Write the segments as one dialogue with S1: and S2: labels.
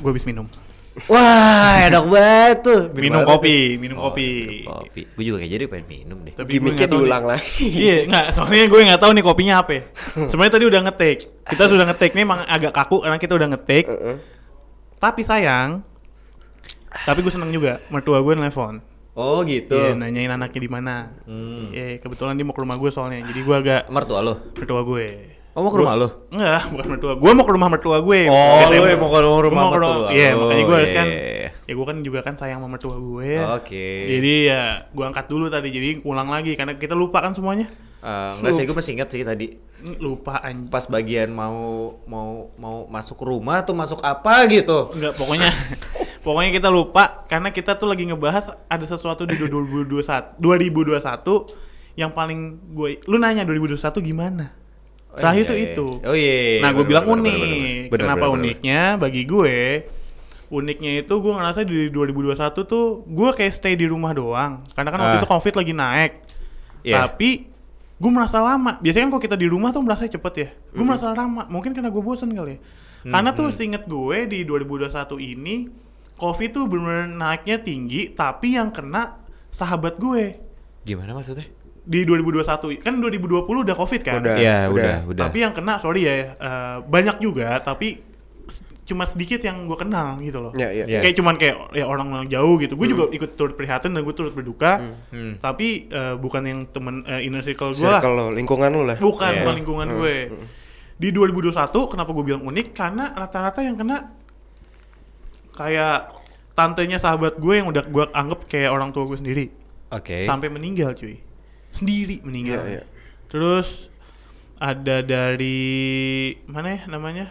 S1: Gue habis minum.
S2: Wah, enak banget tuh.
S1: Minum
S2: apa
S1: kopi,
S2: tuh?
S1: minum
S2: Oh,
S1: kopi.
S2: minum kopi. Gue juga kayak jadi pengen minum deh.
S1: Tapi
S3: Gimiknya
S1: tahu nih.
S3: diulang lagi.
S1: Iya, nggak. Soalnya gue nggak tahu nih kopinya apa. ya. Sebenarnya tadi udah ngetik. Kita sudah ngetik nih emang agak kaku karena kita udah ngetik.
S3: Heeh.
S1: Tapi sayang, tapi gue seneng juga. Mertua gue nelfon.
S2: Oh gitu.
S1: Iya, nanyain anaknya di mana.
S2: Hmm.
S1: Iya, kebetulan dia mau ke rumah gue soalnya. Jadi gue agak
S2: Mertua lo?
S1: mertua gue.
S2: Oh mau ke rumah lo?
S1: Enggak, bukan mertua. Gue mau ke rumah mertua gue.
S2: Oh, lu yang mau ke rumah
S1: Gua mau ke
S2: mertua.
S1: rumah- Iya,
S2: Oh,
S1: makanya gue harus kan.
S2: iya.
S1: Ya gue kan juga kan sayang sama mertua gue.
S2: Oke.
S1: Jadi ya gue angkat dulu tadi. Jadi ulang lagi karena kita lupa kan semuanya.
S2: Eh, enggak sih, gue masih inget sih tadi
S1: Mm, Lupa anjing.
S2: pas bagian mau mau mau masuk rumah tuh masuk apa gitu.
S1: Enggak, pokoknya pokoknya kita lupa karena kita tuh lagi ngebahas ada sesuatu di 2021 2021 yang paling gue lu nanya 2021 gimana?
S2: Oh, iya,
S1: tuh
S2: iya.
S1: itu.
S2: Oh iya. iya,
S1: Nah, gue bilang
S2: bener,
S1: unik.
S2: bener, bener, bener.
S1: Kenapa
S2: Bener, bener,
S1: uniknya? Bagi gue, uniknya itu gue ngerasa di 2021 tuh gue kayak stay di rumah doang. Karena kan waktu
S2: Ah.
S1: itu covid lagi naik.
S2: Iya.
S1: Tapi gue merasa lama. Biasanya kan kalau kita di rumah tuh merasa cepet ya. Gue merasa lama. Mungkin karena gue bosen kali ya. Karena tuh seinget gue di 2021 ini covid tuh bener-bener naiknya tinggi. Tapi yang kena sahabat gue
S2: Gimana maksudnya?
S1: Di 2021 kan 2020 udah covid kan.
S3: Udah.
S2: Iya,
S3: udah.
S2: udah, udah.
S1: Tapi yang kena sorry ya eh, banyak juga tapi cuma sedikit yang gue kenal gitu loh.
S3: Ya, ya.
S2: Iya.
S1: Kayak cuman kayak ya orang-orang jauh gitu. Gue juga ikut turut prihatin dan gue turut berduka.
S2: Hmm.
S1: Tapi eh, bukan yang temen eh, inner circle gue lah.
S3: Circle lo, lingkungan lo lah.
S1: Bukan,
S2: Iya.
S1: bukan lingkungan gue. Di 2021 kenapa gue bilang unik? Karena rata-rata yang kena kayak tantenya sahabat gue yang udah gue anggap kayak orang tua gue sendiri
S2: Oke.
S1: sampai meninggal cuy sendiri meninggal.
S3: Iya, iya.
S1: terus ada dari mana ya namanya?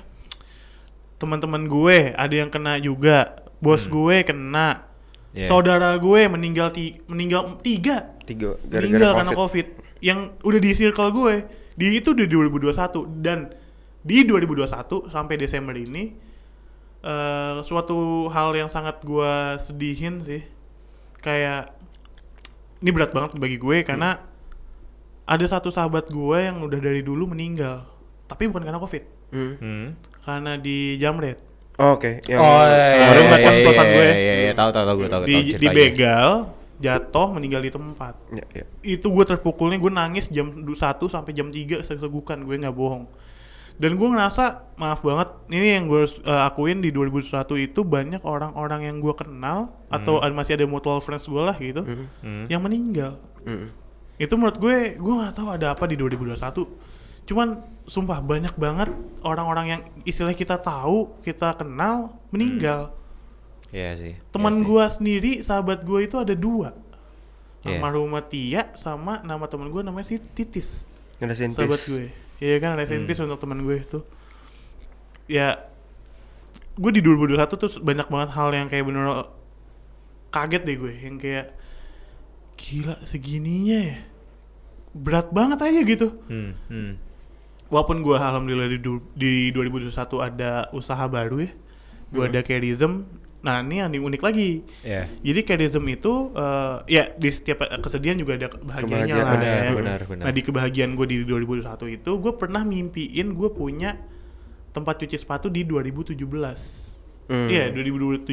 S1: Teman-teman gue ada yang kena juga. Bos gue kena.
S2: Iya.
S1: saudara gue meninggal ti meninggal tiga.
S3: Tiga
S1: meninggal
S3: gara-gara
S1: karena
S3: covid.
S1: covid. Yang udah di circle gue di itu di 2021 dan di 2021 sampai Desember ini eh suatu hal yang sangat gue sedihin sih. Kayak ini berat banget bagi gue karena ada satu sahabat gue yang udah dari dulu meninggal tapi bukan karena covid
S3: Hmm.
S2: Hmm.
S1: karena di jamret
S3: Oh, Oke, yang
S2: Oh iya,
S1: Baru
S2: iya,
S1: ngeliat
S2: iya,
S1: kos-kosan
S2: iya,
S1: gue.
S2: Iya, iya, tahu tahu tahu gue tahu
S1: di, di begal jatuh meninggal di tempat
S3: Ya, ya.
S1: itu gue terpukulnya gue nangis jam 1 sampai jam 3 segukan gue nggak bohong dan gue ngerasa maaf banget ini yang gue harus, eh, akuin di 2021 itu banyak orang-orang yang gue kenal atau ada- masih ada mutual friends gue lah gitu
S2: Hmm.
S1: yang meninggal
S3: Hmm.
S1: Itu menurut gue gue nggak tahu ada apa di 2021 cuman sumpah banyak banget orang-orang yang istilah kita tahu kita kenal meninggal
S2: Iya sih.
S1: teman
S2: iya sih.
S1: gue sendiri sahabat gue itu ada dua
S2: Iya.
S1: almarhumah Tia sama nama teman gue namanya si Titis
S3: Rest in
S1: sahabat
S3: peace.
S1: gue iya kan rest in
S2: Hmm.
S1: peace untuk teman gue itu ya gue di 2021 tuh banyak banget hal yang kayak bener kaget deh gue yang kayak gila segininya ya berat banget aja gitu
S2: Hmm. Hmm.
S1: walaupun gue alhamdulillah di, du- di 2021 ada usaha baru ya gue
S2: Hmm.
S1: ada carism nah ini yang unik lagi
S2: Iya.
S1: jadi carism itu eh, ya di setiap kesedihan juga ada kebahagiaannya
S3: Kebahagiaan,
S1: lah
S2: benar,
S1: ya.
S2: benar, benar.
S1: Nah di kebahagiaan gue di 2021 itu gue pernah mimpiin gue punya tempat cuci sepatu di 2017.
S3: Hmm.
S1: Iya 2017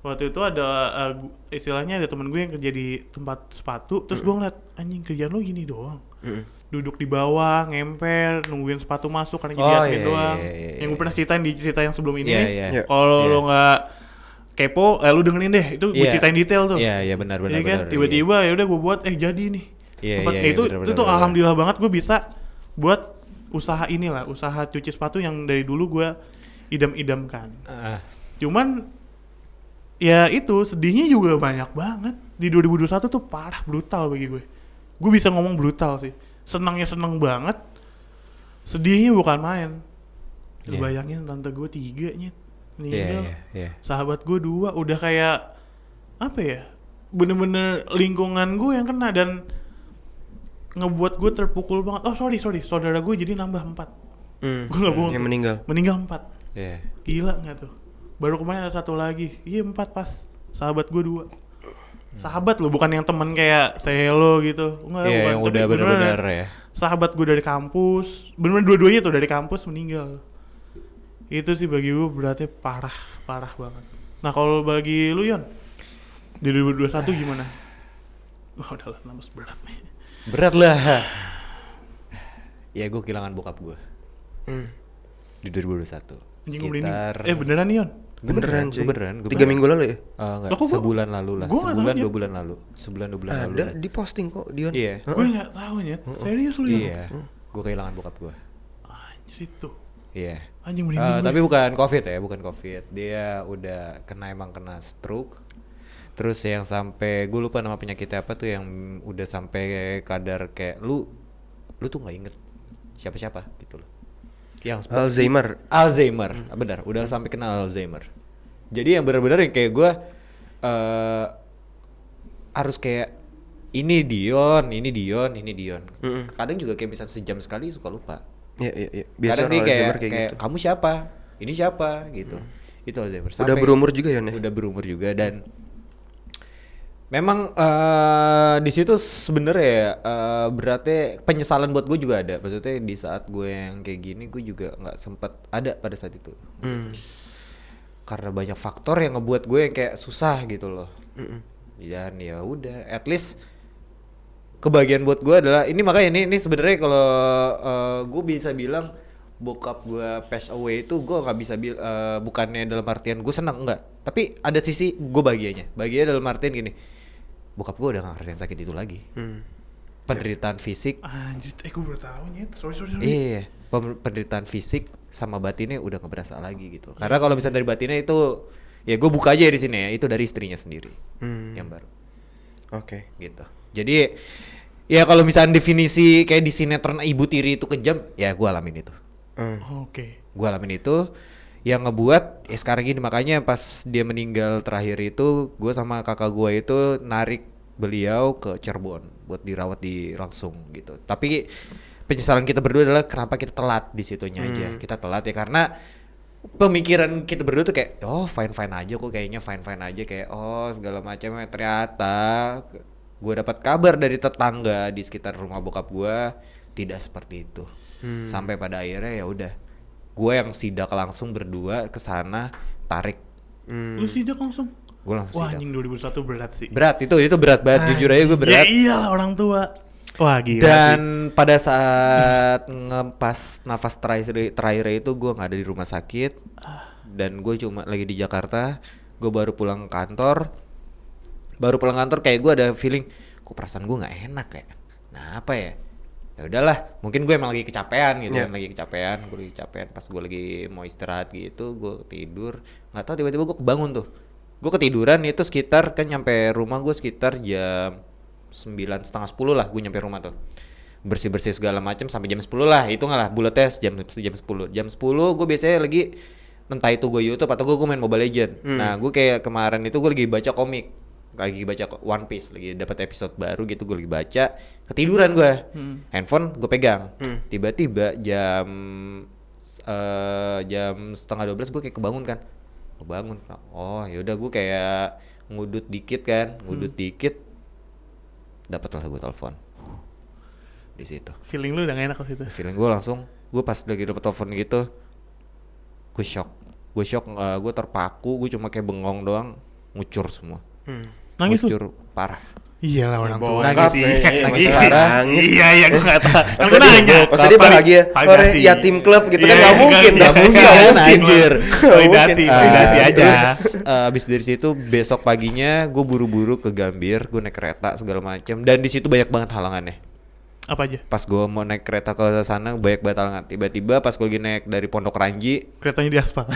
S1: waktu itu ada eh, gu- istilahnya ada temen gue yang kerja di tempat sepatu terus gue ngeliat anjing kerjaan lo gini doang
S3: Hmm.
S1: duduk di bawah ngemper nungguin sepatu masuk karena jadi
S2: Oh,
S1: admin
S2: iya,
S1: doang
S2: iya, iya,
S1: yang gue
S2: iya.
S1: pernah ceritain di cerita yang sebelum ini
S2: Iya,
S1: nih.
S2: iya.
S3: Iya.
S1: kalau
S2: Iya.
S1: lo nggak kepo eh lu dengerin deh itu gue
S2: Iya.
S1: ceritain detail tuh
S2: Iya, iya benar benar
S1: Iya kan
S2: benar.
S1: tiba-tiba ya udah gue buat eh jadi nih
S2: Iya,
S1: Tempat-
S2: iya,
S1: eh,
S2: iya,
S1: itu
S2: benar,
S1: itu
S2: benar,
S1: tuh
S2: benar.
S1: alhamdulillah banget gue bisa buat usaha inilah usaha cuci sepatu yang dari dulu gue idam-idamkan
S2: Ah,
S1: cuman ya itu sedihnya juga banyak banget. Di 2021 tuh parah brutal bagi gue. Gue bisa ngomong brutal sih. Senangnya seneng banget. Sedihnya bukan main. Lu
S2: Iya.
S1: bayangin tante gue tiga nyet
S2: Iya,
S1: meninggal
S2: iya, iya.
S1: sahabat gue dua udah kayak apa ya bener-bener lingkungan gue yang kena dan ngebuat gue terpukul banget. Oh sorry sorry. Saudara gue jadi nambah empat.
S3: Hmm.
S1: gue nggak bohong.
S3: Yang meninggal.
S1: meninggal empat.
S2: Iya.
S1: gila nggak tuh baru kemarin ada satu lagi iya empat pas sahabat gue dua sahabat loh bukan yang temen kayak say hello gitu Enggak,
S2: Iya,
S1: bukan.
S2: yang udah
S1: beneran
S2: benar-benar ya.
S1: sahabat gue dari kampus bener-bener dua-duanya tuh dari kampus meninggal Itu sih bagi gue berarti parah, parah banget. Nah kalau bagi lu Yon, di 2021 gimana? Wah udah lah, nambah berat nih.
S2: Berat lah. Ya gue kehilangan bokap gue
S3: Hmm.
S2: di 2021.
S1: Anjing, gua merinding.
S2: Sekitar
S1: Eh beneran nih Yon?
S2: Gua
S3: Beneran
S2: gua
S3: sih.
S2: beneran, gua
S3: Tiga
S2: beneran.
S3: minggu lalu ya?
S2: Eh, enggak,
S1: Lah, kok gua-
S2: sebulan lalu lah.
S1: gua
S2: Sebulan
S1: tahu,
S2: dua
S1: Nyet.
S2: bulan lalu. Sebulan dua bulan lalu.
S3: Ada di posting kok Dion.
S2: Iya.
S1: Gue nggak tahu ya. Serius lu Yon?
S2: Iya. Gue kehilangan bokap gue.
S1: Anjir itu.
S2: Iya.
S1: Anjing gue.
S2: tapi bukan covid ya, bukan covid. Dia udah kena emang kena stroke. Terus yang sampai gue lupa nama penyakitnya apa tuh yang udah sampai kadar kayak lu lu tuh nggak inget siapa-siapa gitu loh. Yang
S3: Alzheimer.
S2: Alzheimer, benar, udah sampai kena Alzheimer. Jadi yang benar-benar yang kayak gue eh harus kayak ini Dion, ini Dion, ini Dion.
S3: Mm-mm.
S2: Kadang juga kayak misalnya sejam sekali suka lupa.
S3: Iya iya iya. Biasa
S2: Kadang kayak,
S3: Alzheimer kayak,
S2: kayak
S3: gitu. Hmm.
S2: kamu siapa? Ini siapa? Gitu. Itu Alzheimer.
S3: Udah berumur juga ya?
S2: Udah berumur juga dan memang eh di situ sebenarnya eh beratnya penyesalan buat gue juga ada. Maksudnya di saat gue yang kayak gini gue juga nggak sempat ada pada saat itu.
S3: Hmm.
S2: Karena banyak faktor yang ngebuat gue yang kayak susah gitu loh.
S3: Mm-mm.
S2: Dan ya udah, at least kebahagiaan buat gue adalah ini makanya ini ini sebenarnya kalau eh, gue bisa bilang bokap gue pass away itu gue nggak bisa bil eh, bukannya dalam artian gue senang enggak tapi ada sisi gue bahagianya bahagia dalam artian gini bokap gue udah gak ngerasain sakit itu lagi
S3: Hmm.
S2: penderitaan fisik
S1: Anjir, eh gue baru tahu nyet. Sorry sorry sorry.
S2: iya pem- penderitaan fisik sama batinnya udah nggak berasa lagi gitu karena kalau misalnya dari batinnya itu ya gue buka aja di sini ya itu dari istrinya sendiri
S3: Hmm.
S2: yang baru
S3: Oke.
S2: gitu. Jadi ya kalau misalnya definisi kayak di sinetron ibu tiri itu kejam, ya gue alamin itu.
S3: Hmm.
S1: Oke.
S2: Gue alamin itu yang ngebuat ya sekarang gini makanya pas dia meninggal terakhir itu gue sama kakak gue itu narik beliau ke Cirebon buat dirawat di langsung gitu. Tapi penyesalan kita berdua adalah kenapa kita telat di situnya aja. Kita telat ya karena pemikiran kita berdua tuh kayak oh fine fine aja kok kayaknya fine fine aja. Kayak oh segala macam ternyata gue dapat kabar dari tetangga di sekitar rumah bokap gue tidak seperti itu. Sampai pada akhirnya ya udah gue yang sidak langsung berdua ke sana tarik
S3: Hmm.
S1: Lu sidak langsung.
S2: gue langsung
S1: Wah
S2: sidak
S1: anjing 2021 berat sih.
S2: berat itu itu berat banget jujur aja gue
S1: Ya
S2: berat
S1: iyalah orang tua. Wah gila.
S2: dan pada saat ngepas nafas terakhir terakhir itu gue nggak ada di rumah sakit dan gue cuma lagi di Jakarta gue baru pulang kantor baru pulang kantor kayak gue ada feeling kok perasaan gue nggak enak kayak nah apa ya ya udahlah mungkin gue emang lagi kecapean gitu
S3: Iya.
S2: kan lagi kecapean gue lagi kecapean. Pas gue lagi mau istirahat gitu gue tidur. Nggak tahu tiba-tiba gue kebangun tuh. Gue ketiduran itu sekitar kan nyampe rumah gue sekitar jam sembilan setengah sepuluh lah gue nyampe rumah tuh. Bersih bersih segala macam sampai jam 10 lah itu nggak lah bulatnya jam jam 10 jam 10 gue biasanya lagi entah itu gue YouTube atau gue, main Mobile Legend nah gue kayak kemarin itu gue lagi baca komik lagi baca One Piece lagi dapat episode baru gitu gue lagi baca ketiduran gue handphone gue pegang. Tiba-tiba jam eh jam setengah 12 gue kayak kebangun kan. Kebangun oh yaudah gue kayak ngudut dikit kan ngudut dikit dapatlah gue telepon. Di situ.
S1: Feeling lu udah gak enak ke situ.
S2: feeling gue langsung gue pas lagi dapet telepon gitu gue shock. Gue shock eh, gue terpaku gue cuma kayak bengong doang ngucur semua.
S3: Hmm.
S1: Nangis lu?
S2: ngucur parah
S1: Iyalah orang tua.
S2: Nangis. Nangis
S3: nangis.
S1: Iya iya gue gak tahu. Kan
S3: Masa
S1: gue
S3: dia, bahagia. Ore yatim klub gitu kan
S1: Iya,
S3: nggak mungkin,
S1: nggak
S3: nggak
S1: mungkin, nggak
S3: nggak
S1: mungkin.
S2: anjir.
S1: Validasi,
S3: Nggak
S1: validasi aja.
S2: Terus eh, abis dari situ besok paginya gue buru-buru ke Gambir, gue naik kereta segala macam dan di situ banyak banget halangannya.
S1: Apa aja?
S2: Pas gue mau naik kereta ke sana banyak banget halangan. Tiba-tiba pas gue lagi naik dari Pondok Ranji,
S1: Keretanya di aspal.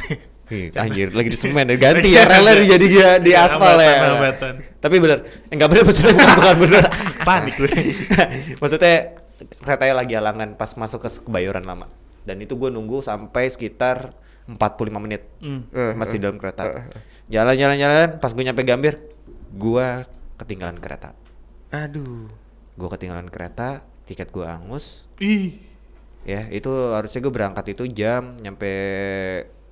S2: Ih, anjir lagi di semen ganti ya relnya jadi dia di
S1: Iya,
S2: aspal ya.
S1: hambatan.
S2: Tapi bener, enggak bener maksudnya bukan, bukan bener.
S1: Panik gue.
S2: maksudnya keretanya lagi halangan pas masuk ke Kebayoran lama. Dan itu gue nunggu sampai sekitar 45 menit
S1: Hmm.
S3: Eh,
S2: masih dalam kereta. Jalan jalan jalan pas gue nyampe Gambir, gue ketinggalan kereta.
S3: Aduh.
S2: Gue ketinggalan kereta, tiket gue angus.
S1: Ih.
S2: Ya, itu harusnya gue berangkat itu jam nyampe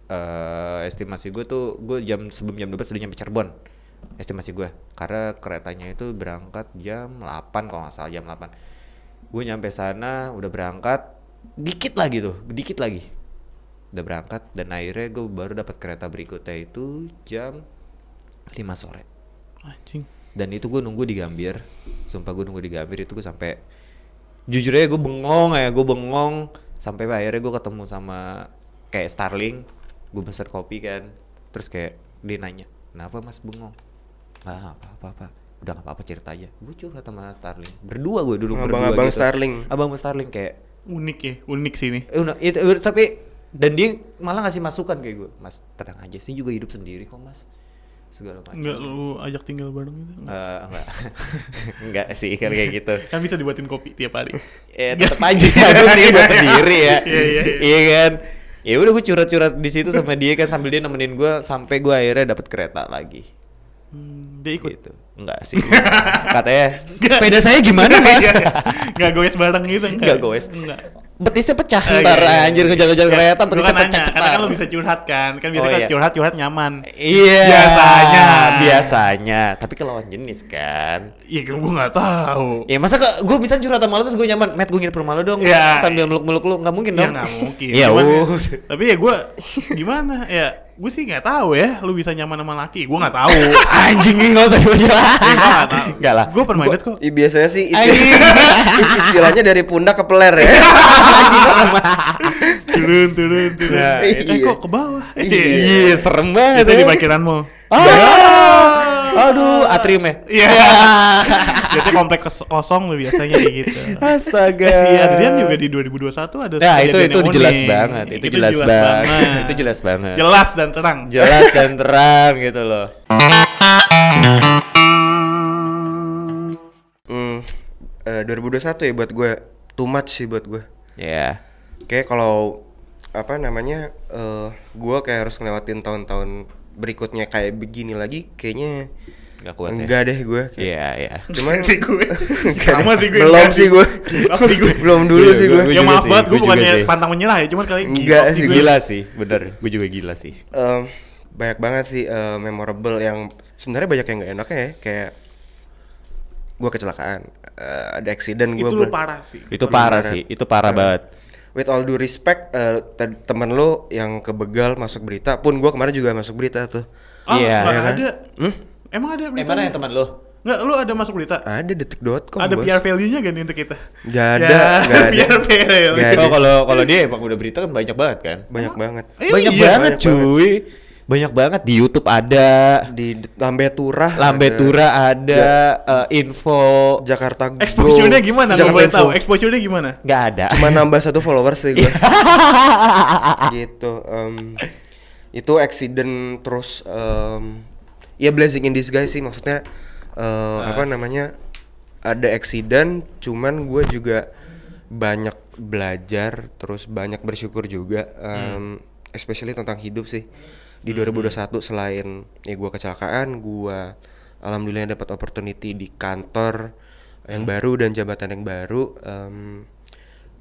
S2: eh, estimasi gue tuh gue jam sebelum jam 12 sudah nyampe Cirebon. Estimasi gue. Karena keretanya itu berangkat jam 8 kalau nggak salah jam 8. Gue nyampe sana udah berangkat dikit lagi tuh, dikit lagi. udah berangkat dan akhirnya gue baru dapat kereta berikutnya itu jam 5 sore
S1: Anjing.
S2: dan itu gue nunggu di Gambir sumpah gue nunggu di Gambir itu gue sampai jujur aja gue bengong ya gue bengong. Sampai akhirnya gue ketemu sama kayak Starling gue pesan kopi kan. Terus kayak dia nanya kenapa mas bengong? Nggak apa apa apa udah nggak apa apa cerita aja. Gue curhat sama Starling. Berdua gue dulu berdua
S3: Abang-abang
S2: gitu.
S3: Starling.
S2: abang Starling kayak
S1: Unik ya, unik sih ini.
S2: eh, udah, itu, tapi dan dia malah ngasih masukan kayak gue mas tenang aja sih juga hidup sendiri kok mas segala macam
S1: Enggak lu ajak tinggal bareng gitu.
S2: Eh, enggak enggak sih kan kayak gitu
S1: Kan bisa dibuatin kopi tiap hari.
S2: ya tetap aja gue dia buat sendiri ya
S1: Iya, iya, iya.
S2: iya kan ya udah gue curhat-curhat di situ sama dia kan sambil dia nemenin gue sampai gue akhirnya dapat kereta lagi
S1: Hmm, dia ikut.
S2: gitu enggak sih katanya sepeda saya gimana mas
S1: Enggak goes bareng gitu
S2: Nggak goes.
S1: Enggak.
S2: Betisnya pecah
S1: Eh,
S2: ntar
S1: iya, iya.
S2: anjir ngejar-ngejar
S1: Ya,
S2: kereta betisnya
S1: kan
S2: pecah
S1: nanya, karena kan lu bisa curhat kan. Kan biasanya
S2: Oh,
S1: kalau
S2: iya.
S1: curhat curhat nyaman.
S2: Iya.
S1: Biasanya.
S2: Biasanya. Tapi ke lawan jenis kan.
S1: Iya, gue nggak tahu.
S2: Ya masa gue bisa curhat sama lu terus gue nyaman, Matt gue nginep rumah lu dong,
S1: Iya.
S2: sambil meluk-meluk lu, nggak mungkin dong.
S1: nggak mungkin.
S2: Ya
S1: Cuman ya-. Tapi ya gue gimana ya? Gue sih nggak tahu ya. Lu bisa nyaman sama laki. Gue nggak tahu.
S2: Anjing ini nggak usah.
S1: Ya, nggak tahu.
S2: Enggak lah.
S1: Gue permainan kok.
S3: Ih, biasanya sih istilah, istilahnya dari pundak ke peler ya.
S1: turun, turun, turun.
S2: Nah,
S1: eh,
S3: iya.
S1: kok ke bawah?
S2: Iya, serem banget.
S1: Itu di
S2: ya.
S1: parkiran mall.
S2: Ah, aduh, atrium ya.
S1: Iya. Biasanya komplek kos- kosong biasanya kayak gitu.
S2: Astaga.
S1: Eh, si Adrian juga di 2021 ada
S2: Nah, itu itu
S1: yang
S2: jelas
S1: unik.
S2: banget. Itu, jelas, banget. itu jelas banget.
S1: Jelas dan terang.
S2: Jelas dan terang gitu loh.
S3: Hmm, eh, 2021 ya buat gue too much sih buat gue.
S2: Ya.
S3: Kayak kalau apa namanya eh gue kayak harus ngelewatin tahun-tahun berikutnya kayak begini lagi kayaknya
S2: Enggak kuat ya.
S3: enggak deh gue kayak
S2: Iya, iya.
S3: cuman
S1: sih gue. Sama sih gue.
S3: belum
S1: enggak
S3: sih gue
S1: Sama sih gue.
S3: belum dulu
S2: Iya,
S3: sih
S2: gue-
S1: Ya maaf banget, gue bukannya pantang menyerah ya, cuman kali
S3: Enggak
S1: gila
S3: sih.
S2: Gila sih, bener. Gue juga gila sih.
S3: Banyak banget sih eh, memorable yang sebenarnya banyak yang nggak enak ya kayak gue kecelakaan eh, ada accident gue
S1: Itu lu parah sih.
S2: Itu parah sih, itu parah
S3: Eh,
S2: banget.
S3: with all due respect eh, te- temen lu yang kebegal masuk berita pun gue kemarin juga masuk berita tuh
S1: Ah,
S2: Iya.
S1: nggak
S3: Iya kan?
S1: ada.
S3: Hmm?
S1: Emang ada
S2: Eh
S1: berita?
S2: mana yang teman lu?
S1: Enggak, lu ada masuk berita?
S3: ada detik.com
S1: ada
S3: bos.
S1: PR value-nya gak nih untuk kita?
S3: Nggak ada,
S1: Ya,
S3: nggak ada.
S1: PR value.
S3: Ada.
S2: Oh kalau kalau dia emang udah berita kan banyak banget kan?
S3: banyak banget
S1: Eh,
S2: banyak
S1: iya.
S2: banget
S3: banyak
S2: cuy. Banyak banget di YouTube ada,
S3: di Lambe Turah
S2: Lambe
S3: ada,
S2: Tura ada, eh, info
S3: Jakarta Go
S1: Exposure-nya gimana?
S3: Jakarta
S1: boleh tahu. Exposure-nya gimana?
S2: nggak ada.
S3: cuma nambah satu followers sih gue gitu em, itu accident terus em, ya blessing in disguise sih maksudnya eh, apa namanya ada accident cuman gue juga banyak belajar terus banyak bersyukur juga em, especially tentang hidup sih. Di 2021 selain ya gue kecelakaan gue alhamdulillah dapat opportunity di kantor yang baru dan jabatan yang baru em,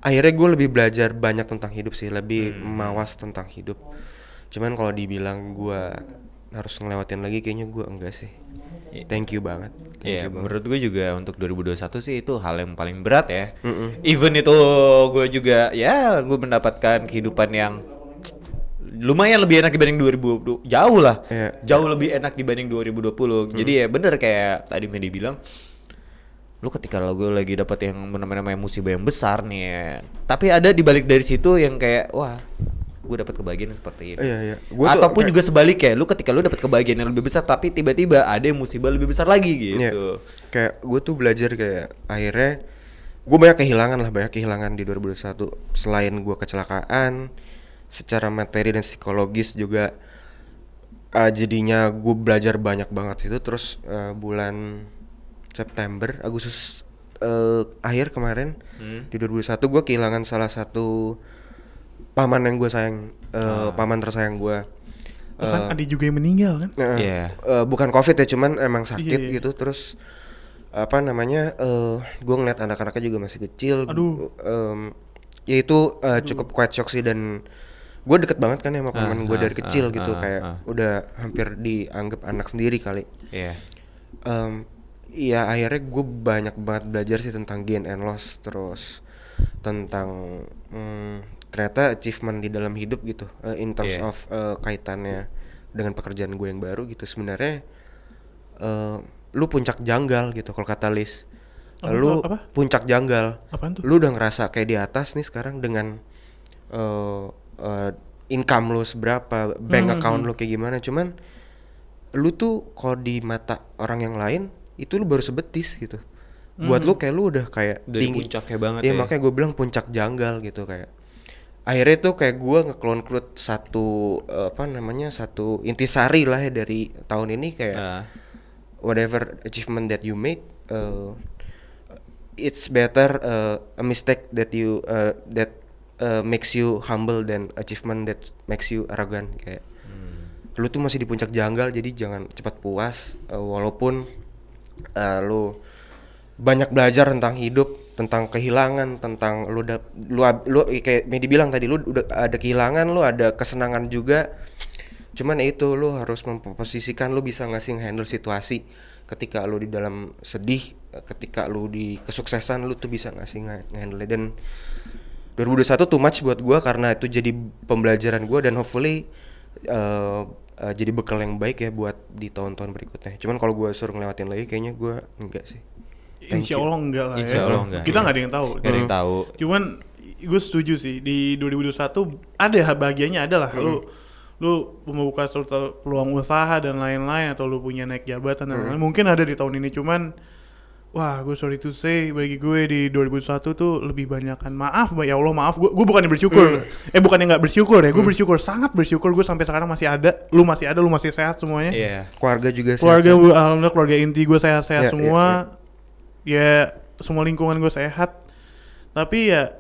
S3: akhirnya gue lebih belajar banyak tentang hidup sih lebih mawas tentang hidup. Cuman kalau dibilang gue harus ngelewatin lagi kayaknya gue enggak sih thank you banget thank
S2: Iya,
S3: you banget.
S2: menurut gue juga untuk 2021 sih itu hal yang paling berat ya. Even itu gue juga ya gue mendapatkan kehidupan yang lumayan lebih enak dibanding 2020 jauh lah
S3: Iya.
S2: jauh lebih enak dibanding 2020 jadi ya bener kayak tadi Medi bilang lu ketika lo gue lagi dapat yang namanya musibah yang besar nih ya. tapi ada di balik dari situ yang kayak wah gue dapat kebahagiaan seperti ini.
S3: Iya, iya. Gua tuh
S2: ataupun
S3: kayak-
S2: juga sebaliknya lu ketika lu dapat kebahagiaan yang lebih besar tapi tiba-tiba ada yang musibah lebih besar lagi gitu.
S3: Iya. kayak gue tuh belajar kayak akhirnya gue banyak kehilangan lah banyak kehilangan di 2021 selain gue kecelakaan secara materi dan psikologis juga eh, jadinya gue belajar banyak banget situ. Terus eh, bulan September Agustus eh, akhir kemarin di 2021 gue kehilangan salah satu paman yang gue sayang eh, paman tersayang gue
S1: Kan ada juga yang meninggal kan?
S3: Nah,
S2: Iya.
S3: eh, bukan covid ya, cuman emang sakit
S1: Iya, iya.
S3: gitu. Terus apa namanya? eh gue ngeliat anak-anaknya juga masih kecil.
S1: Aduh.
S3: Em, ya itu eh, cukup quite shock sih dan gue deket banget kan ya sama paman gue
S2: ah,
S3: dari kecil
S2: ah,
S3: gitu
S2: ah,
S3: kayak
S2: ah.
S3: udah hampir dianggap anak sendiri kali.
S2: Iya.
S3: Em, ya akhirnya gue banyak banget belajar sih tentang gain and loss terus tentang mm, ternyata achievement di dalam hidup gitu eh, in terms
S2: Iya.
S3: of eh, kaitannya dengan pekerjaan gue yang baru gitu sebenarnya eh, lu puncak janggal gitu kalau kata Liz
S1: Apa-
S3: lu
S1: apa?
S3: puncak janggal
S1: Apaan tuh?
S3: lu udah ngerasa kayak di atas nih sekarang dengan eh, eh, income lu seberapa bank
S1: Hmm,
S3: account
S1: hmm.
S3: lu kayak gimana cuman lu tuh kalau di mata orang yang lain itu lu baru sebetis gitu buat lu kayak lu udah kayak
S2: Dari
S3: tinggi
S2: puncaknya banget
S3: Iya
S2: ya.
S3: makanya gue bilang puncak janggal gitu kayak akhirnya tuh kayak gue ngeklon satu eh, apa namanya satu intisari lah ya dari tahun ini kayak
S2: Nah,
S3: whatever achievement that you made uh, it's better uh, a mistake that you uh, that uh, makes you humble than achievement that makes you arrogant kayak. Lu tuh masih di puncak janggal jadi jangan cepat puas uh, walaupun uh, lu banyak belajar tentang hidup tentang kehilangan tentang lu udah lu lu kayak Medi bilang tadi lu udah ada kehilangan lu ada kesenangan juga. Cuman ya itu lu harus memposisikan lu bisa ngasih handle situasi ketika lu di dalam sedih ketika lu di kesuksesan lu tuh bisa ngasih handle dan 2021 too much buat gua karena itu jadi pembelajaran gua dan hopefully eh, eh, jadi bekal yang baik ya buat di tahun-tahun berikutnya. Cuman kalau gua suruh ngelewatin lagi kayaknya gua enggak sih Thank
S1: Insya
S3: you.
S1: Allah enggak lah
S2: Insya
S1: ya.
S2: Allah enggak.
S1: Kita nggak ada yang tahu.
S2: Gak ada yang tahu.
S1: Cuman gue setuju sih di 2021 ada bagiannya ada lah. Lu lu membuka suatu peluang usaha dan lain-lain atau lu punya naik jabatan dan lain-lain. Mungkin ada di tahun ini cuman wah gue sorry to say bagi gue di 2021 tuh lebih banyak kan maaf ya Allah maaf. Gue gue bukannya bersyukur. Eh bukannya nggak bersyukur ya. Gue bersyukur sangat bersyukur gue sampai sekarang masih ada. Lu masih ada lu masih sehat semuanya.
S2: Iya.
S3: keluarga juga sehat-
S1: keluarga
S3: sehat.
S1: gue alhamdulillah keluarga inti gue sehat-sehat
S3: ya,
S1: semua ya, semua lingkungan gue sehat. Tapi ya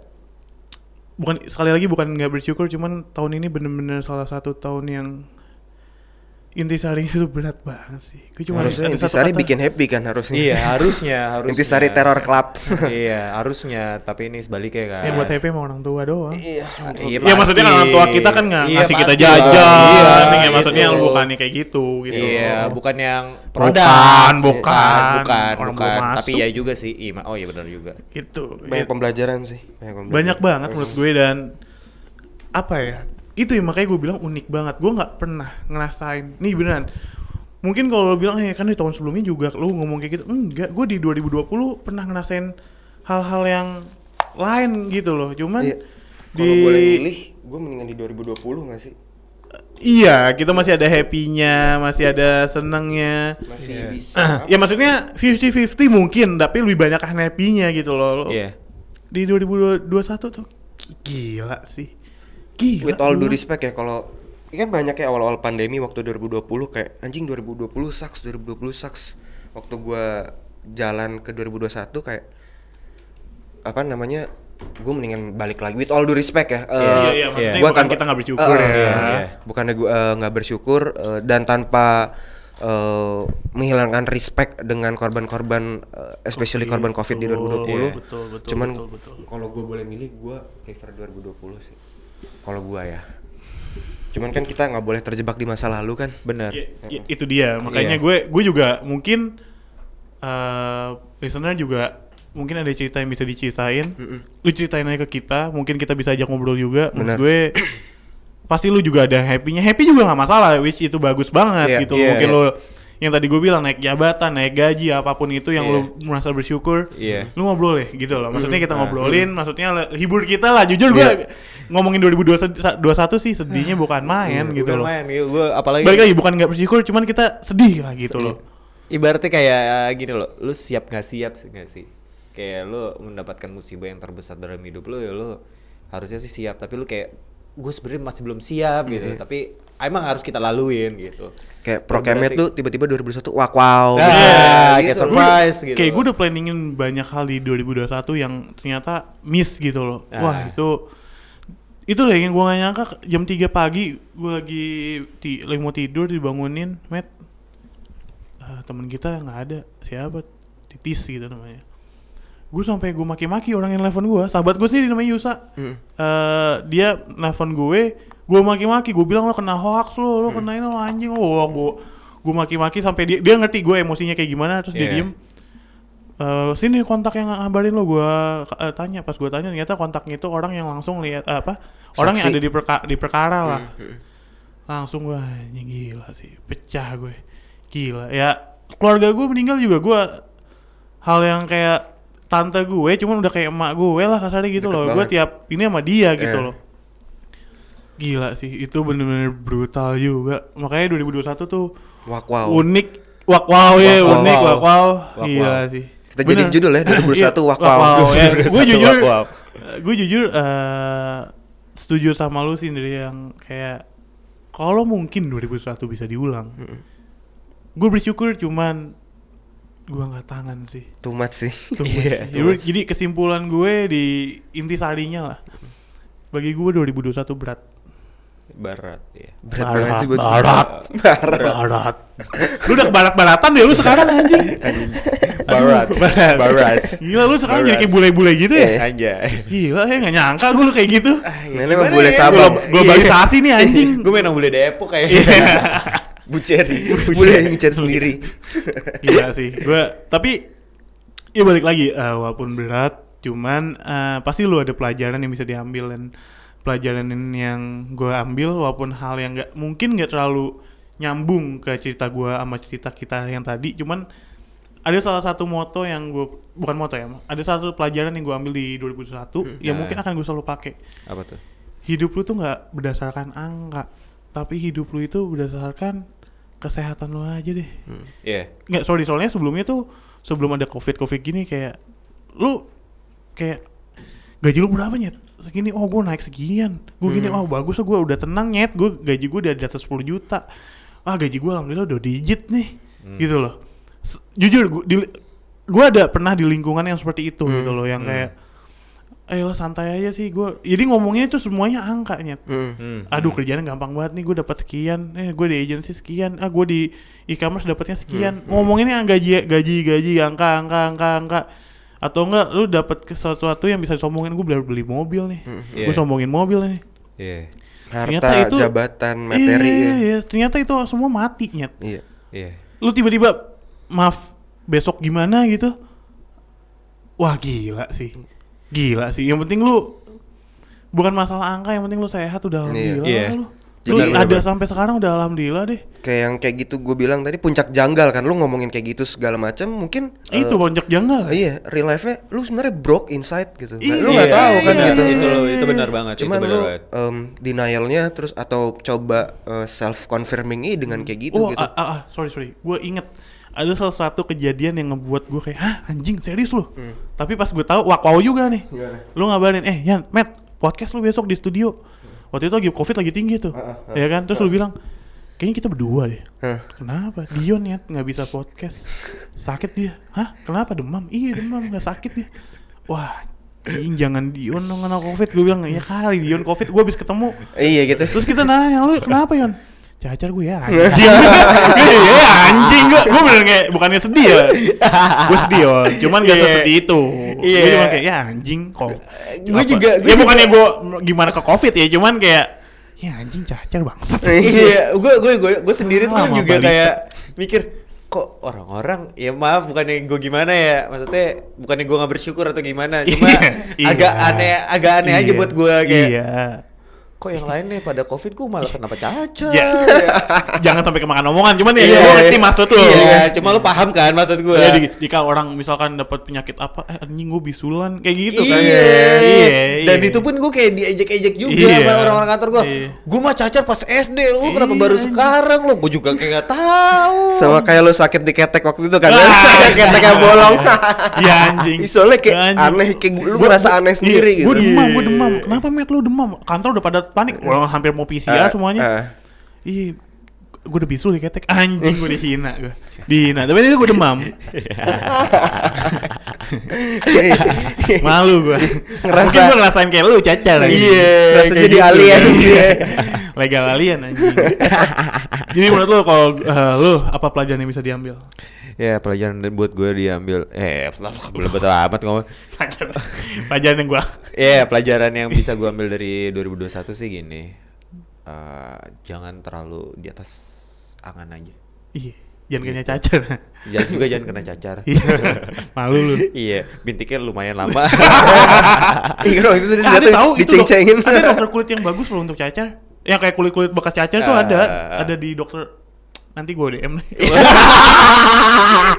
S1: bukan sekali lagi bukan nggak bersyukur cuman tahun ini bener-bener salah satu tahun yang intisari itu berat banget sih gue cuma
S3: harusnya intisari bikin happy kan harusnya
S2: Iya, harusnya, harusnya.
S3: intisari terror club
S2: iya, harusnya, tapi ini sebaliknya kan.
S1: ya buat happy sama orang tua doang
S3: iya
S2: Iya,
S1: Ya maksudnya kan orang tua kita kan nggak
S2: Iya,
S1: ngasih kita jajan.
S2: Iya,
S1: nih, ya
S2: gitu.
S1: maksudnya bukannya kayak gitu, gitu.
S2: Iya, bukan yang
S1: Bukan,
S2: produk.
S1: bukan.
S2: bukan,
S1: Orang
S2: bukan.
S1: belum
S2: Tapi
S1: masuk.
S2: ya juga sih. Iya, oh iya benar juga.
S1: Itu.
S3: banyak
S1: It-
S3: pembelajaran sih banyak, pembelajaran.
S1: banyak banget menurut gue dan apa ya itu ya makanya gue bilang unik banget. Gue nggak pernah ngerasain. Nih beneran. Mungkin kalau lo bilang eh kan di tahun sebelumnya juga lu ngomong kayak gitu. Enggak gue di 2020 pernah ngerasain hal-hal yang lain gitu loh. Cuman
S3: Iya.
S1: di
S3: kalau boleh milih gue mendingan di 2020 gak sih?
S1: Iya kita masih ada happy-nya masih ada senengnya.
S3: Masih
S2: Iya.
S3: bisa.
S1: Ya maksudnya 50-50 mungkin tapi lebih banyak happy-nya gitu loh. Lo-
S2: Iya.
S1: di 2021 tuh gila sih gila
S3: with all due
S1: gua.
S3: respect ya kalau kan banyak ya awal-awal pandemi waktu 2020 kayak anjing 2020 sucks 2020 sucks. Waktu gua jalan ke 2021 kayak apa namanya gue mendingan balik lagi. With all due respect ya
S1: Iya,
S3: Eh,
S1: iya, maksudnya
S3: gua
S1: bukan
S3: tanpa-
S1: kita nggak bersyukur
S3: Eh,
S1: ya.
S3: iya,
S2: Iya.
S3: bukannya gue eh, nggak bersyukur eh, dan tanpa eh, menghilangkan respect dengan korban-korban eh, especially
S1: Covid,
S3: korban covid di
S1: betul,
S3: 2020
S1: iya, betul, betul,
S3: cuman kalau gue boleh milih gue prefer 2020 sih kalau gue ya. Cuman kan kita nggak boleh terjebak di masa lalu kan.
S2: Benar.
S1: Ya, ya, itu dia. Makanya
S2: Iya.
S1: gue gue juga mungkin eh listener juga mungkin ada cerita yang bisa diceritain. Lu ceritain aja ke kita mungkin kita bisa ajak ngobrol juga. Menurut gue pasti lu juga ada happynya. Happy juga nggak masalah which itu bagus banget
S3: Iya,
S1: gitu.
S3: iya,
S1: mungkin
S3: iya.
S1: lu yang tadi gue bilang naik jabatan naik gaji apa pun itu yang
S2: Iya.
S1: lu merasa bersyukur
S2: Iya.
S1: lu ngobrol ya gitu loh maksudnya kita
S2: Ah,
S1: ngobrolin maksudnya le- hibur kita lah jujur gue
S3: Iya.
S1: ngomongin 2021 sih sedihnya bukan main gitu
S2: Bukan
S1: loh
S2: main, gitu. Gua apalagi
S1: balik lagi bukan nggak bersyukur cuman kita sedih lah gitu
S3: Sedih.
S1: loh
S2: ibaratnya kayak uh, gini loh, lu siap nggak siap sih nggak sih? Kayak lu mendapatkan musibah yang terbesar dalam hidup lu ya lu harusnya sih siap, tapi lu kayak gue sebenarnya masih belum siap gitu,
S3: Iya.
S2: tapi emang harus kita laluin gitu.
S3: kayak prokemnya
S2: berarti-
S3: tuh tiba-tiba 2021 wah wow
S2: Ah,
S3: gitu.
S2: kayak
S3: Gitu.
S2: surprise gitu.
S1: kayak gue udah planningin banyak hal di 2021 yang ternyata miss gitu loh wah
S2: Ah.
S1: itu itu lah yang gue gak nyangka jam 3 pagi gue lagi ti lagi mau tidur dibangunin met ah, temen kita nggak ada siapa titis gitu namanya gue sampai gue maki-maki orang yang nelfon gue sahabat gue sendiri namanya Yusa.
S3: Mm.
S1: Eh, dia nelfon gue gue maki-maki. Gue bilang lo kena hoax lo lo kena ini lo anjing. Lo gue gue maki-maki sampai dia dia ngerti gue emosinya kayak gimana terus dia
S2: Iya.
S1: diem. Eh, sini kontak yang ngabarin lo. Gua eh, tanya. Pas gua tanya ternyata kontaknya itu orang yang langsung lihat eh, apa orang yang
S3: Saksi.
S1: ada di perka- di perkara lah.
S3: Hmm, hmm.
S1: langsung gua anjing gila sih pecah gue. Gila. Ya keluarga gue meninggal juga. Gua hal yang kayak tante gue cuman udah kayak emak gue lah kasarnya gitu
S3: Deket
S1: loh gue
S3: banget.
S1: tiap ini sama dia gitu
S3: Iya.
S1: loh gila sih itu bener-bener brutal juga makanya 2021 tuh
S3: Wak wow.
S1: unik wak wow ya
S2: Wak wow.
S1: unik wak wow
S2: Wak
S1: gila
S2: wow.
S1: sih
S3: Kita
S1: Bener.
S3: judul ya 2021
S1: Iya,
S3: wak wow.
S1: ya. gue jujur
S2: wow.
S1: gue jujur eh, setuju sama lu sih dari yang kayak kalau mungkin 2001 bisa diulang gue bersyukur cuman gue nggak tangan sih
S3: Too much sih.
S1: Tuh,
S2: Iya,
S1: jadi,
S3: too much.
S1: jadi kesimpulan gue di inti sarinya lah bagi gue 2021 berat
S2: Barat ya.
S3: Berat banget sih buat gue.
S1: barat barat lu udah barat-baratan deh lu sekarang anjing
S2: Barat.
S1: Barat.
S2: Barat.
S1: gila lu sekarang jadi
S2: Barat.
S1: kayak bule-bule gitu ya
S2: Anjay.
S1: gila ya nggak nyangka gue lu kayak gitu
S3: Nenek mah boleh sabar.
S1: Glo- globalisasi nih anjing
S2: Gue sama bule Depok kayak.
S1: Iya.
S2: Bu Cherry.
S3: Boleh ngecat sendiri.
S1: Gila sih. Gue tapi ya balik lagi eh, walaupun berat cuman eh, pasti lu ada pelajaran yang bisa diambil dan pelajaran yang gue ambil walaupun hal yang nggak mungkin nggak terlalu nyambung ke cerita gue sama cerita kita yang tadi cuman ada salah satu moto yang gue bukan moto ya ada salah satu pelajaran yang gue ambil di 2021 yang
S2: Nah.
S1: mungkin akan gue selalu pakai
S2: Apa tuh?
S1: hidup lu tuh nggak berdasarkan angka tapi hidup lu itu berdasarkan kesehatan lu aja deh.
S2: Iya.
S1: nggak sorry soalnya sebelumnya tuh sebelum ada covid covid gini kayak lu kayak gaji lu berapa nyet? Segini oh gue naik sekian gue gini oh bagus gue udah tenang nyet. Gue gaji gue udah di atas 10 juta. Ah gaji gue alhamdulillah udah digit nih gitu loh. Jujur gue ada pernah di lingkungan yang seperti itu gitu loh yang kayak eh lah santai aja sih gue jadi ngomongnya itu semuanya angka nyet
S3: Hmm.
S2: Hmm.
S1: aduh kerjaan gampang banget nih gue dapat sekian eh gue di agensi sekian ah gue di e-commerce dapatnya sekian ngomonginnya gaji gaji gaji angka angka angka angka atau enggak lu dapat sesuatu yang bisa disombongin gue beli beli mobil nih
S2: Iya.
S1: gue sombongin mobil nih
S2: Iya.
S1: Ternyata
S3: Harta,
S1: itu-
S3: jabatan, materi
S1: iya,
S3: ya.
S1: iya, ternyata itu semua mati nyet
S3: Iya.
S2: Iya.
S1: lu tiba-tiba maaf besok gimana gitu wah gila sih gila sih yang penting lu bukan masalah angka yang penting lu sehat udah alhamdulillah
S2: Iya.
S1: lu
S3: Jadi
S1: lu ada
S3: bener.
S1: sampai sekarang udah alhamdulillah deh
S3: Kayak yang kayak gitu gue bilang tadi puncak janggal kan lu ngomongin kayak gitu segala macam mungkin eh,
S1: itu bonjok janggal
S3: Iya, real life-nya lu sebenarnya broke inside gitu. Nah,
S1: Iya,
S3: lu nggak tahu kan
S2: iya,
S3: gitu.
S2: Itu itu benar banget.
S3: Cuman
S2: itu benar
S3: lu
S2: banget.
S3: em, denialnya terus atau coba self confirming dengan kayak gitu
S1: oh
S3: gitu.
S1: ah, ah, ah, sorry sorry gue inget ada salah satu kejadian yang ngebuat gue kayak ah anjing serius lu?
S3: Hmm.
S1: tapi pas gue tahu wah wow juga nih.
S3: Gimana?
S1: lu ngabarin eh Yan Matt podcast lu besok di studio. Waktu itu lagi covid lagi tinggi tuh.
S3: Ah, ah.
S1: ya kan? Terus lu bilang kayaknya kita berdua deh.
S3: Hah.
S1: kenapa? Dion ya nggak bisa podcast. Sakit dia. Hah? Kenapa? Demam? Iya demam nggak sakit dia. Wah anjing, jangan Dion dong kena covid. Gue bilang ya kali Dion covid gue habis ketemu.
S3: Iya gitu.
S1: Terus kita nanya lu kenapa Yon? Cacar gue ya anjing. Iya anjing gue gue bener kayak bukannya sedih ya. Gue sedih Yon. Cuman gak
S2: Iya.
S1: sesedih itu.
S2: Iya.
S1: Gue cuma kayak ya anjing kok. Apa?
S2: juga- gua
S1: Ya
S2: juga-
S1: bukannya gue gimana ke covid ya. Cuman kayak ya anjing cacar bangsat.
S2: iya, gue gue gue gue sendiri tuh juga kayak mikir kok orang-orang ya maaf bukannya gue gimana ya maksudnya bukannya gue nggak bersyukur atau gimana cuma
S1: Iya,
S2: agak
S1: iya.
S2: aneh agak aneh aja
S1: Iya.
S2: buat gue kayak
S1: Iya.
S2: Kok yang lain nih pada covid gue malah kenapa cacat
S1: Ya, jangan sampai kemakan omongan. Cuman ya
S2: Iya,
S1: gue ngerti
S2: iya.
S1: maksud lu.
S2: iya cuma lu paham kan maksud gue
S1: Ya, di, di kalau orang misalkan dapat penyakit apa, eh anjing gue bisulan kayak gitu kan.
S2: iya.
S1: Iya,
S2: Dan
S1: iya.
S2: itu pun gue kayak diejek-ejek juga
S1: Iya.
S2: sama orang-orang kantor gue. Gue mah cacar pas SD, lu kenapa baru sekarang lu? Gue juga kayak gak tahu.
S3: Sama kayak lu sakit di ketek waktu itu kan.
S1: Ah,
S3: ketek yang bolong.
S1: Iya anjing.
S3: Soalnya kayak
S1: Anjing.
S3: aneh kayak lu
S1: Gua-
S3: ngerasa aneh sendiri
S1: iya, Gue
S3: gitu.
S1: demam, gue demam. Kenapa Matt lu demam? Kantor udah pada panik. Orang hampir mau PCR
S3: Ah,
S1: semuanya.
S3: ah.
S1: Iya, gue udah bisul di ketek. Anjing gue dihina gue. Dihina. Tapi ini gue demam. Malu gue.
S3: Ngerasa-
S1: Mungkin gue ngerasain kayak lu cacar. anjing.
S3: Iya, ngerasa jadi
S1: gitu,
S3: alien.
S1: Iya. Legal alien anjing. Jadi menurut lu kalau eh, lu apa pelajaran yang bisa diambil?
S2: Ya pelajaran dan buat gue diambil. Eh, belum betul amat ngomong.
S1: Pelajaran, pelajaran yang gue
S2: Ya pelajaran yang bisa gue ambil dari 2021 sih gini. Eh, jangan terlalu di atas angan aja.
S1: Iya. jangan kena cacar.
S2: Jangan juga jangan kena cacar.
S1: Iya. Malu lu.
S2: iya, bintiknya lumayan lama.
S3: Iya itu tadi
S1: Eh,
S3: datang
S1: tahu itu dok-
S3: diceng-cengin.
S1: ada dokter kulit yang bagus loh untuk cacar. Yang kayak kulit-kulit bekas cacar tuh
S2: Ah,
S1: ada, ada di dokter. Nanti gue DM nih.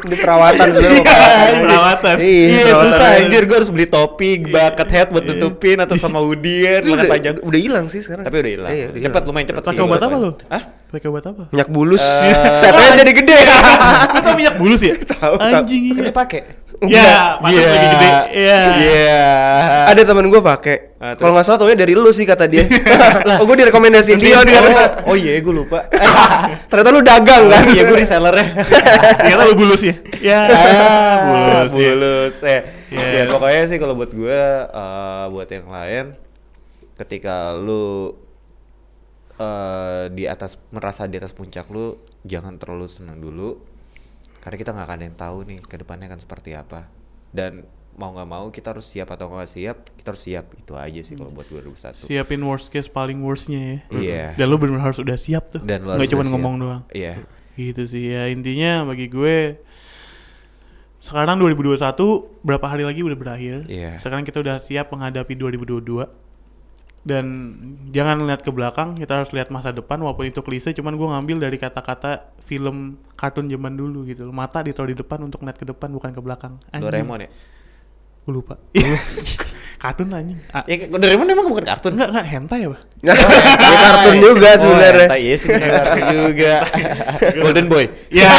S3: Di perawatan dulu.
S1: Perawatan.
S3: Iya,
S2: Iya,
S3: perawatan
S2: susah
S3: aja.
S2: anjir gue harus beli topi, bucket hat buat tutupin atau sama hoodie kan, lengan
S3: udah,
S2: panjang.
S3: udah hilang sih sekarang.
S2: Tapi udah hilang.
S3: Iya,
S2: cepet lumayan cepet
S1: Pakai
S2: sih.
S1: obat apa lu?
S2: Hah?
S1: Pakai obat apa?
S3: Minyak bulus.
S2: Eh,
S3: Tetenya jadi gede.
S1: Tau minyak bulus ya?
S3: Tahu.
S1: Anjing
S2: Kan
S1: iya.
S2: dia pakai.
S1: Ya, pantas lagi gede. Iya.
S2: Iya.
S3: Ada temen gue pakai.
S2: Ah?
S3: Kalau nggak salah taunya dari lu sih kata dia. oh gue direkomendasiin dia. dia.
S2: Oh, oh iya, gue lupa.
S3: Ternyata lu dagang kan?
S2: Iya, gue resellernya.
S1: Ternyata lu bulus ya? Ya,
S2: Ah,
S1: bulus. ya.
S2: bulus. Eh,
S1: Iya.
S2: ya pokoknya sih kalau buat gue, eh, buat yang lain, ketika lu eh, di atas merasa di atas puncak lu, jangan terlalu senang dulu, karena kita nggak akan ada yang tahu nih ke depannya akan seperti apa. Dan mau nggak mau kita harus siap atau nggak siap, kita harus siap. Itu aja sih kalau buat 2021.
S1: Siapin worst case paling worstnya ya.
S2: Iya.
S1: Dan lu bener harus udah siap tuh.
S2: Dan
S1: Nggak cuma ngomong doang.
S2: Iya.
S1: Gitu sih ya intinya bagi gue sekarang 2021 berapa hari lagi udah berakhir.
S2: Iya.
S1: Sekarang kita udah siap menghadapi 2022. Dan jangan lihat ke belakang, kita harus lihat masa depan walaupun itu klise cuman gue ngambil dari kata-kata film kartun zaman dulu gitu. loh. Mata ditaruh di depan untuk lihat ke depan bukan ke belakang. Anjing.
S2: Doraemon ya?
S1: Gue lupa. kartun anjing. Ah,
S2: Ya, Doraemon emang bukan kartun.
S1: enggak enggak hentai ya, Pak?
S3: Ya, kartun juga sebenarnya.
S2: Oh, iya sih bener kartun juga. Golden Boy.
S1: Ya.